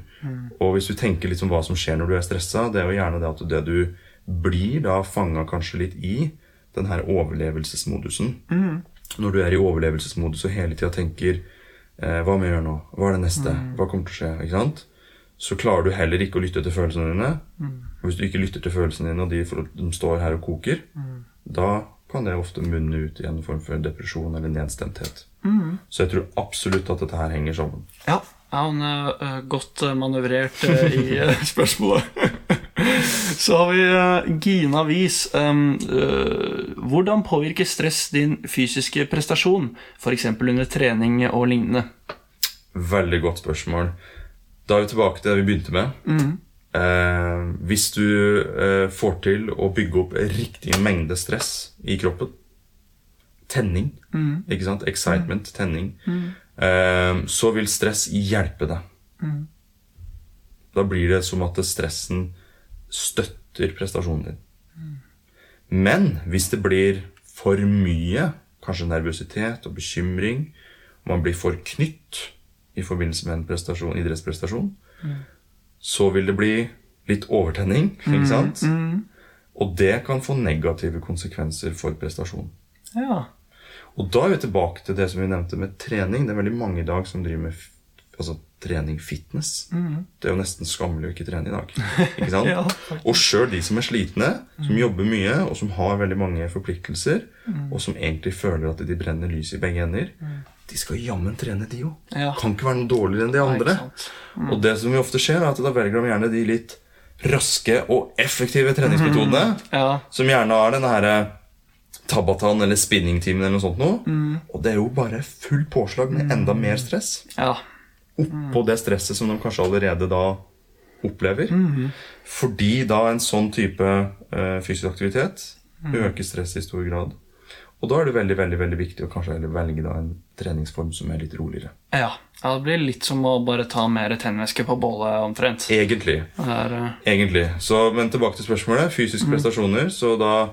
Og hvis du tenker litt om hva som skjer når du er stressa, det er jo gjerne det at det du blir da fanga kanskje litt i den her overlevelsesmodusen. Når du er i overlevelsesmodus og hele tida tenker eh, Hva må jeg gjøre nå? Hva er det neste? Hva kommer til å skje? Ikke sant? Så klarer du heller ikke å lytte til følelsene dine. Og hvis du ikke lytter til følelsene dine, og de, de står her og koker, da kan det ofte munne ut i en form for depresjon eller nedstemthet. Så jeg tror absolutt at dette her henger sammen. Ja, han er eh, godt manøvrert eh, i eh, spørsmålet. Så har vi eh, Gina Wies. Eh, hvordan påvirker stress din fysiske prestasjon, f.eks. under trening og lignende? Veldig godt spørsmål. Da er vi tilbake til det vi begynte med. Eh, hvis du eh, får til å bygge opp riktig mengde stress i kroppen Tenning, ikke sant? Excitement, tenning. Eh, så vil stress hjelpe deg. Da blir det som at stressen støtter prestasjonen din. Men hvis det blir for mye, kanskje nervøsitet og bekymring, og man blir for knytt i forbindelse med en prestasjon, idrettsprestasjon, så vil det bli litt overtenning, ikke sant? Og det kan få negative konsekvenser for prestasjonen. Ja. Og da er vi tilbake til det som vi nevnte med trening. Det er veldig mange i dag som driver med altså, trening fitness. Det er jo nesten skammelig å ikke trene i dag. Ikke sant? Ja, og sjøl de som er slitne, som jobber mye, og som har veldig mange forpliktelser, og som egentlig føler at de brenner lys i begge ender, de skal jammen trene, de òg. Ja. Kan ikke være noe dårligere enn de andre. ikke. Og det som jo ofte skjer, er at da velger de gjerne de litt raske og effektive treningsmetodene. Ja. Som gjerne har denne her Tabatan eller spinningtimen eller noe sånt noe. Og det er jo bare full påslag med enda mer stress. ja. Oppå det stresset som de kanskje allerede da opplever. Fordi da en sånn type eh, fysisk aktivitet øker stresset i stor grad. Og da er det veldig veldig, veldig viktig å kanskje velge da en treningsform som er litt roligere. Ja. ja, det blir litt som å bare ta mer tennvæske på bålet, omtrent. Egentlig. Er, uh... Egentlig. Så, men tilbake til spørsmålet. Fysiske prestasjoner. Så da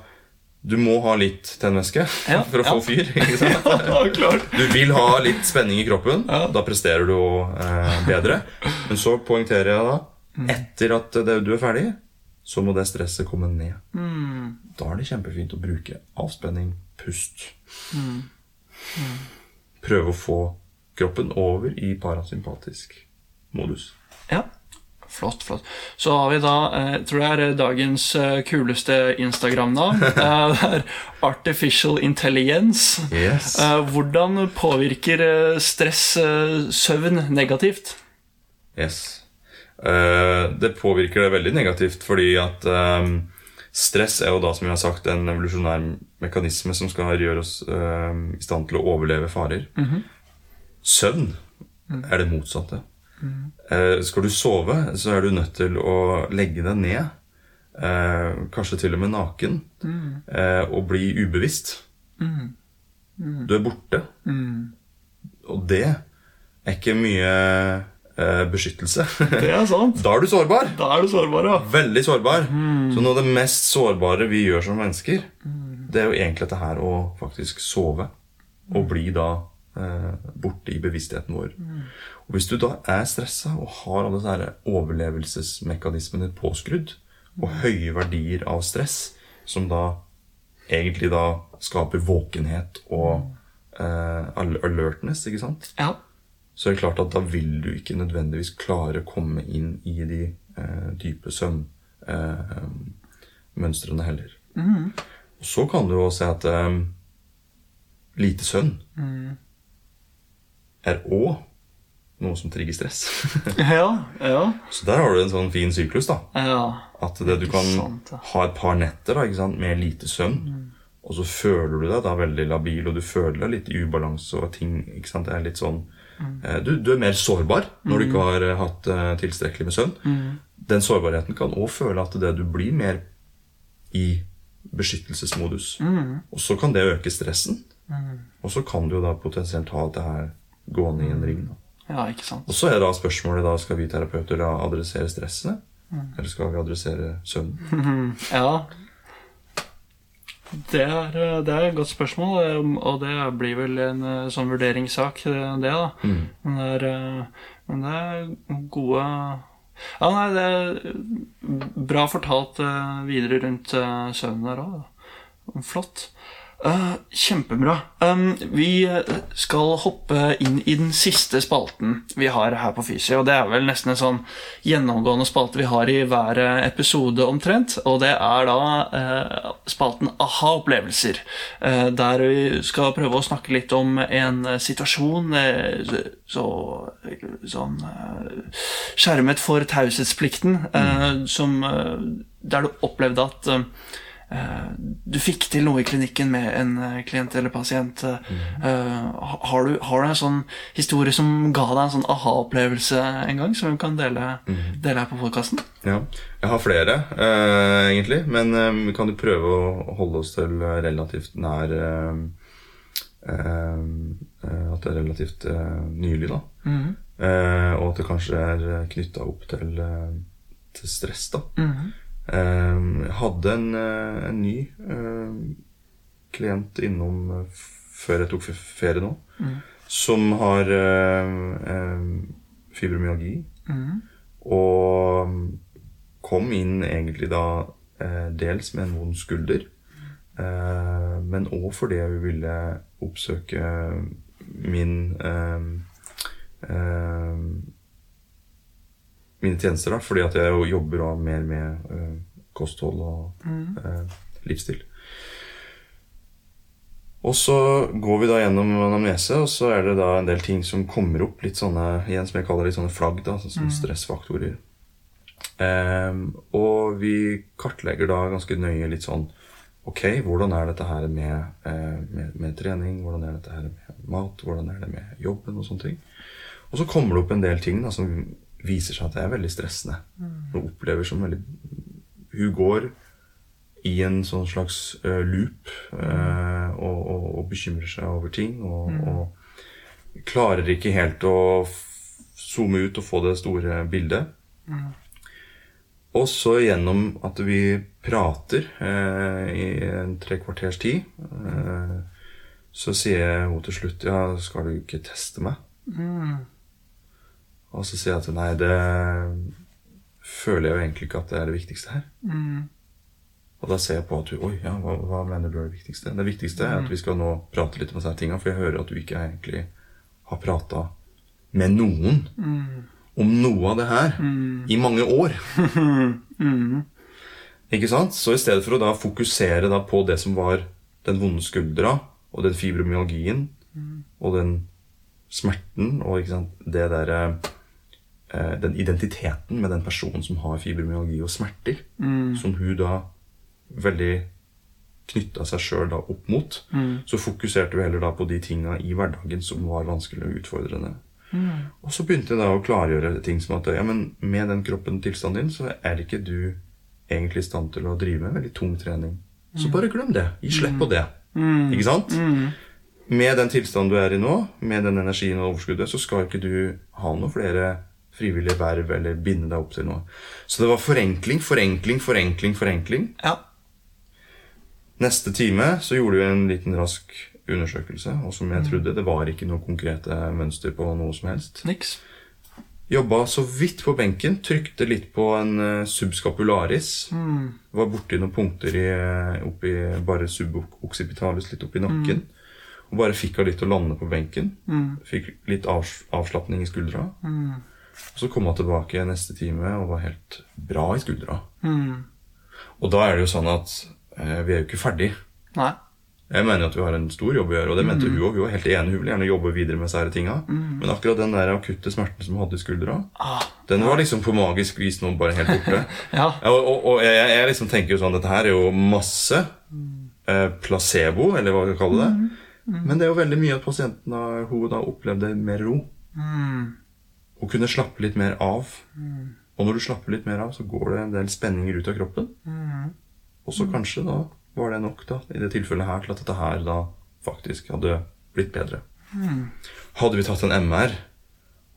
Du må ha litt tennvæske Ja, for å ja. få fyr. ikke sant? ja. Du vil ha litt spenning i kroppen. Da presterer du eh, bedre. Men så poengterer jeg da etter at det, du er ferdig, så må det stresset komme ned. Da er det kjempefint å bruke avspenning, pust. Prøve å få kroppen over i parasympatisk modus. Ja. Flott, flott. Så har vi da, eh, jeg tror det er dagens eh, kuleste Instagram-navn. Eh, Det er Artificial Intelligence. Yes. Eh, Hvordan påvirker eh, stress eh, søvn negativt? Yes. Eh, det påvirker det veldig negativt, fordi at eh, stress er jo da, som vi har sagt, en evolusjonær mekanisme som skal gjøre oss eh, i stand til å overleve farer. Søvn er det motsatte. Eh, skal du sove, så er du nødt til å legge deg ned, eh, kanskje til og med naken, eh, og bli ubevisst. Du er borte. Og det er ikke mye eh, beskyttelse. Det er sant. da er du sårbar. Da er du sårbar, ja. Veldig sårbar. Så noe av det mest sårbare vi gjør som mennesker, det er jo egentlig dette her å faktisk sove. Og bli da eh, borte i bevisstheten vår. Og hvis du da er stressa og har alle disse overlevelsesmekanismene påskrudd, og høye verdier av stress, som da egentlig da skaper våkenhet og eh, alertness, ikke sant? Ja. så er det klart at da vil du ikke nødvendigvis klare å komme inn i de eh, dype søvnmønstrene eh, heller. heller. Og så kan du jo se at eh, lite søvn er òg noe som trigger stress. Ja. Ja. så der har du en sånn fin syklus, da. ja. At det, du kan sant, ja. ha et par netter da, med lite søvn, og så føler du deg da veldig labil, og du føler deg litt i ubalanse, og ting ikke sant, Det er litt sånn eh, du, du er mer sårbar når du ikke har eh, hatt eh, tilstrekkelig med søvn. Den sårbarheten kan òg føle at det du blir mer i beskyttelsesmodus. Og så kan det øke stressen, og så kan du jo da potensielt ha det her gående i en ring. da. Ja, ikke sant. Og så er da spørsmålet da, skal vi terapeuter da adressere stresset, eller skal vi adressere søvnen? Ja. Det er, det er et godt spørsmål, og det blir vel en eh, sånn vurderingssak, eh, det, da. Men, det er, eh, men det er gode Ja, nei, det er bra fortalt videre rundt søvnen der òg. Flott. Eh, kjempebra. Um, vi skal hoppe inn i den siste spalten vi har her på Fysi. Og det er vel nesten en sånn gjennomgående spalte vi har i hver eh, episode omtrent. Og det er da uh, spalten aha-opplevelser. Uh, der vi skal prøve å snakke litt om en eh, situasjon eh, så, sånn eh, skjermet for taushetsplikten, mm. som, eh, der du opplevde at eh, Eh, du fikk til noe i klinikken med en eh, klient eller pasient. Mm. eh, har, du, har du en sånn historie som ga deg en sånn aha-opplevelse en gang, som vi kan dele, dele her på podkasten? Ja, jeg har flere, eh, egentlig. Men eh, vi kan jo prøve å holde oss til eh, relativt nær eh, eh, eh, At det er relativt eh, nylig, da. Eh, og at det kanskje er knytta opp til, eh, til stress, da. Eh, jeg hadde en, eh, en ny eh, klient innom eh, før jeg tok ferie nå, som har fibromyalgi. Og kom inn egentlig da dels med en vond skulder, eh, men òg fordi hun ville oppsøke min eh, eh, mine tjenester, da, fordi at jeg jo jobber da mer med uh, kosthold og eh, livsstil. Og så går vi da gjennom anamnese, og så er det da en del ting som kommer opp. Litt sånne, igjen som jeg kaller litt sånne flagg, da, sånn som stressfaktorer. Um, og vi kartlegger da ganske nøye litt sånn Ok, hvordan er dette her med, eh, med, med trening? Hvordan er dette her med mat? Hvordan er det med jobben? Og sånne ting. Og så kommer det opp en del ting da, som viser seg at det er veldig stressende. Hun opplever som veldig Hun går i en sånn slags uh, loop uh, og, og, og bekymrer seg over ting. Og, og klarer ikke helt å zoome ut og få det store bildet. Og så gjennom at vi prater eh, i en tre kvarters tid, eh, så sier hun til slutt Ja, skal du ikke teste meg? Og så sier jeg at nei, det føler jeg jo egentlig ikke at det er det viktigste her. Og da ser jeg på at du Oi, ja, hva, hva mener du er det viktigste? Det viktigste er at vi skal nå prate litt om disse tingene, for jeg hører at du ikke egentlig har prata med noen om noe av det her i mange år. Ikke sant? Så i stedet for å da fokusere da på det som var den vonde skuldra, og den fibromyalgien, og den smerten, og ikke sant, det derre eh, den identiteten med den personen som har fibromyalgi og smerter, som hun da veldig knytta seg sjøl opp mot, så fokuserte hun heller da på de tinga i hverdagen som var vanskelig og utfordrende. Og så begynte jeg da å klargjøre ting som at ja, men med den kroppen tilstanden din, så er ikke du egentlig i stand til å drive med veldig tung trening. Så bare glem det. Gi slipp på det. Ikke sant? Med den tilstanden du er i nå, med den energien og overskuddet, så skal ikke du ha noen flere frivillige verv eller binde deg opp til noe. Så det var forenkling, forenkling, forenkling, forenkling. Ja. Neste time så gjorde vi en liten rask undersøkelse, og som jeg trodde, det var ikke noe konkrete mønster på noe som helst. Niks. Jobba så vidt på benken, trykte litt på en eh, subscapularis. Var borti noen punkter i, eh, oppi bare suboccipitalis, litt oppi nakken. Og bare fikk av litt å lande på benken. Fikk litt avs avslapning i skuldra. Og så kom hun tilbake neste time og var helt bra i skuldra. Og da er det jo sånn at eh, vi er jo ikke ferdig. Nei. Jeg mener at vi har en stor jobb å gjøre, og det mente hun òg. Hun var helt enig, hun ville gjerne jobbe videre med disse tinga. Men akkurat den der akutte smerten som hun hadde i skuldra, Ah, den var liksom på magisk vis nå bare helt borte. ja. Og, og, og jeg, jeg liksom tenker jo sånn Dette her er jo masse eh, placebo, eller hva vi skal kalle det. Men det er jo veldig mye at pasienten da, hun da opplevde mer ro. Hun kunne slappe litt mer av. Og når du slapper litt mer av, så går det en del spenninger ut av kroppen. Og så kanskje da var det nok da, i det tilfellet her til at dette her da faktisk hadde blitt bedre. Hadde vi tatt en MR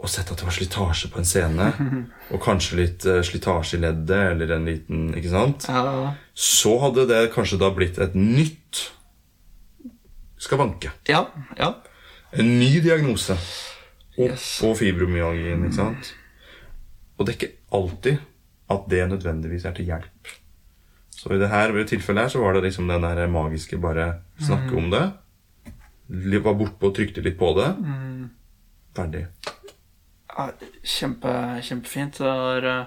og sett at det var slitasje på en scene, og kanskje litt uh, slitasje i leddet, eller en liten Ikke sant? Ja. Så hadde det kanskje da blitt et nytt skavanke. Ja. ja. En ny diagnose. Yes. og fibromyalgien, ikke sant? Og det er ikke alltid at det nødvendigvis er til hjelp. Så i det her i tilfellet her så var det liksom den der magiske bare snakke om det. Var bortpå og trykte litt på det. Ferdig. Ja, Kjempe, kjempefint. Det er, eh,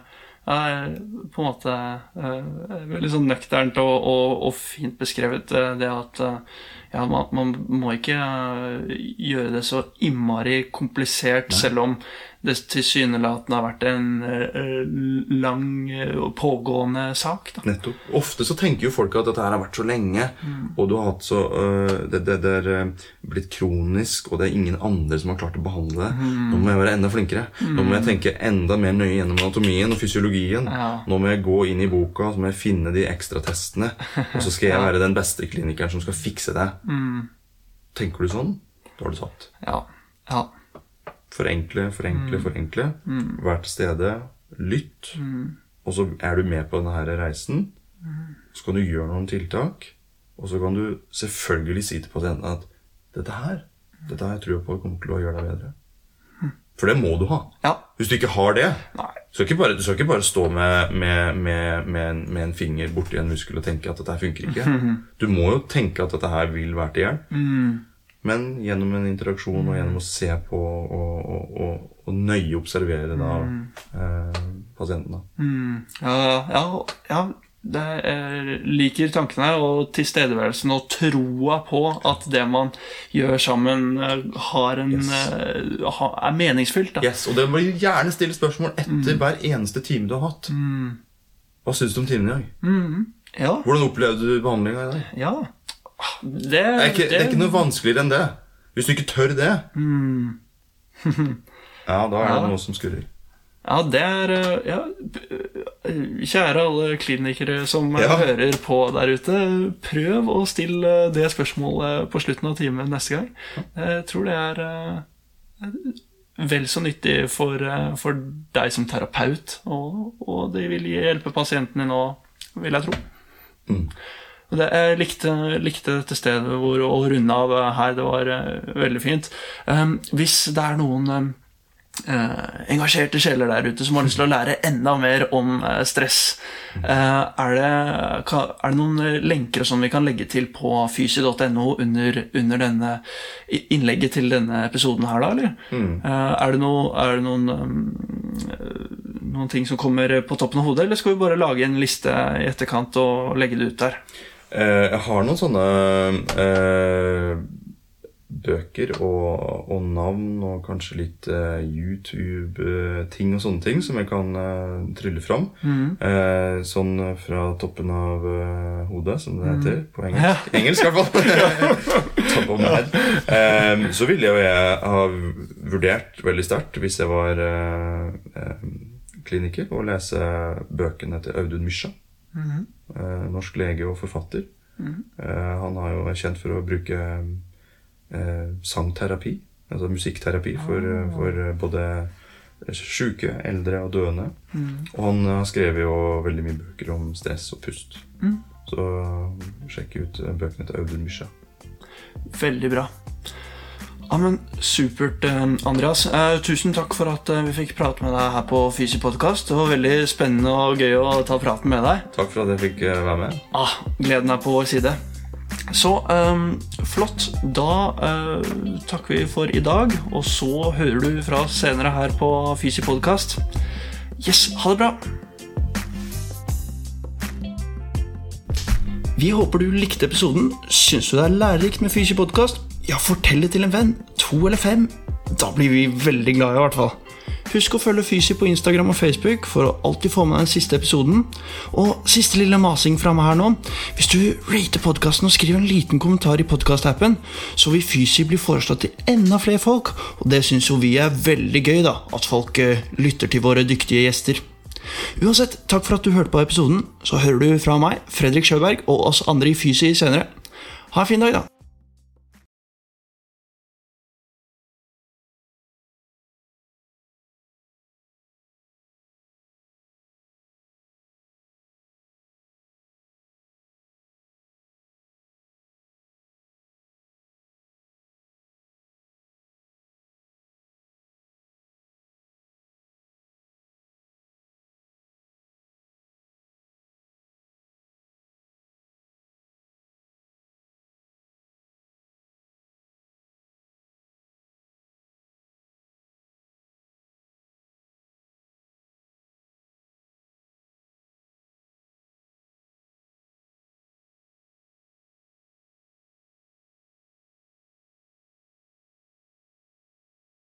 er på en måte eh, veldig sånn nøkternt og, og, og fint beskrevet. eh, Det at eh, ja, man, man må ikke eh, gjøre det så innmari komplisert, selv om det tilsynelatende har vært en eh, lang eh, og pågående sak. Da. Nettopp. Ofte så tenker jo folk at dette her har vært så lenge, og du har hatt så øh, det, det, det er blitt kronisk, og det er ingen andre som har klart å behandle det. Nå må jeg være enda flinkere. Nå må jeg tenke enda mer nøye gjennom anatomien og fysiologien. Ja. Nå må jeg gå inn i boka, så må jeg finne de ekstra testene, og så skal jeg være den beste klinikeren som skal fikse det. Tenker du sånn, da har du tapt. Ja. ja. Forenkle, forenkle, forenkle. Vær til stede. Lytt. Og så er du med på denne reisen. Så kan du gjøre noen tiltak. Og så kan du selvfølgelig si til pasienten at dette her dette tror jeg på kommer til å gjøre deg bedre. For det må du ha. ja. Hvis du ikke har det, så skal ikke bare, du skal ikke bare stå med, med, med, med, en, med en finger borti en muskel og tenke at dette her funker ikke. Du må jo tenke at dette her vil være til hjelp. Men gjennom en interaksjon og gjennom å se på og, og, og, og nøye observere da, eh, pasienten. Da. Mm, ja, ja, ja det er, liker tankene og tilstedeværelsen og troa på at det man gjør sammen, eh, har en, eh, ha, er meningsfylt. Da. Yes, og det må du gjerne stille spørsmål etter hver eneste time du har hatt. Hva syns du om timen i dag? Mm, ja, Hvordan opplevde du behandlinga i dag? ja. Det, Det er, ikke, det er ikke noe vanskeligere enn det. Hvis du ikke tør det, ja, da er det Ja. noe som skurrer. Ja, det er eh, ja, Kjære alle klinikere som eh, Ja. hører på der ute, prøv å stille det spørsmålet på slutten av timen neste gang. Jeg tror det er eh, vel så nyttig for, eh, for deg som terapeut, og, og det vil hjelpe pasienten din òg, vil jeg tro. Mm. Det, jeg likte, likte dette stedet hvor å runde av her. Det var uh, veldig fint. Um, hvis det er noen um, uh, engasjerte sjeler der ute som har lyst til å lære enda mer om uh, stress, er, det, er det noen lenker og sånn vi kan legge til på fysi.no under, under denne innlegget til denne episoden her, da, eller? Eh, er det, no, er det noen um, noen ting som kommer på toppen av hodet, eller skal vi bare lage en liste i etterkant og legge det ut der? Eh, jeg har noen sånne eh, bøker og, og navn og kanskje litt eh, YouTube-ting og sånne ting som jeg kan eh, trylle fram. Eh, sånn fra toppen av hodet, som det heter på engelsk. Engelsk, i hvert fall. Top of my head. Eh, så ville jo jeg ha vurdert veldig sterkt, hvis jeg var kliniker, å lese bøkene til Audun Mysja. Eh, norsk lege og forfatter. Eh, han har jo er kjent for å bruke eh, sangterapi, altså musikkterapi, for, eh, for både sjuke, eldre og døende. Og han har skrevet jo veldig mye bøker om stress og pust. Så sjekk ut bøkene til Audun Mysja. Veldig bra. Ja, men Supert, eh, Andreas. Eh, tusen takk for at eh, vi fikk prate med deg her på Fysi podkast. Det var veldig spennende og gøy å ta praten med deg. Takk for at jeg fikk eh, være med. Ah, gleden er på vår side. Så eh, flott. Da eh, takker vi for i dag, og så hører du fra oss senere her på Fysi podkast. Yes, ha det bra. Vi håper du likte episoden. Syns du det er lærerikt med Fysi podkast? Ja, fortell det til en venn. To eller fem. Da blir vi veldig glade, i hvert fall. Husk å følge Fysi på Instagram og Facebook for å alltid få med den siste episoden. Og siste lille masing fra meg her nå. Hvis du rater podkasten og skriver en liten kommentar i podkastappen, så vil Fysi bli foreslått til enda flere folk, og det syns jo vi er veldig gøy, da. At folk eh, lytter til våre dyktige gjester. Uansett, takk for at du hørte på episoden. Så hører du fra meg, Fredrik Sjøberg, og oss andre i Fysi senere. Ha en fin dag, da.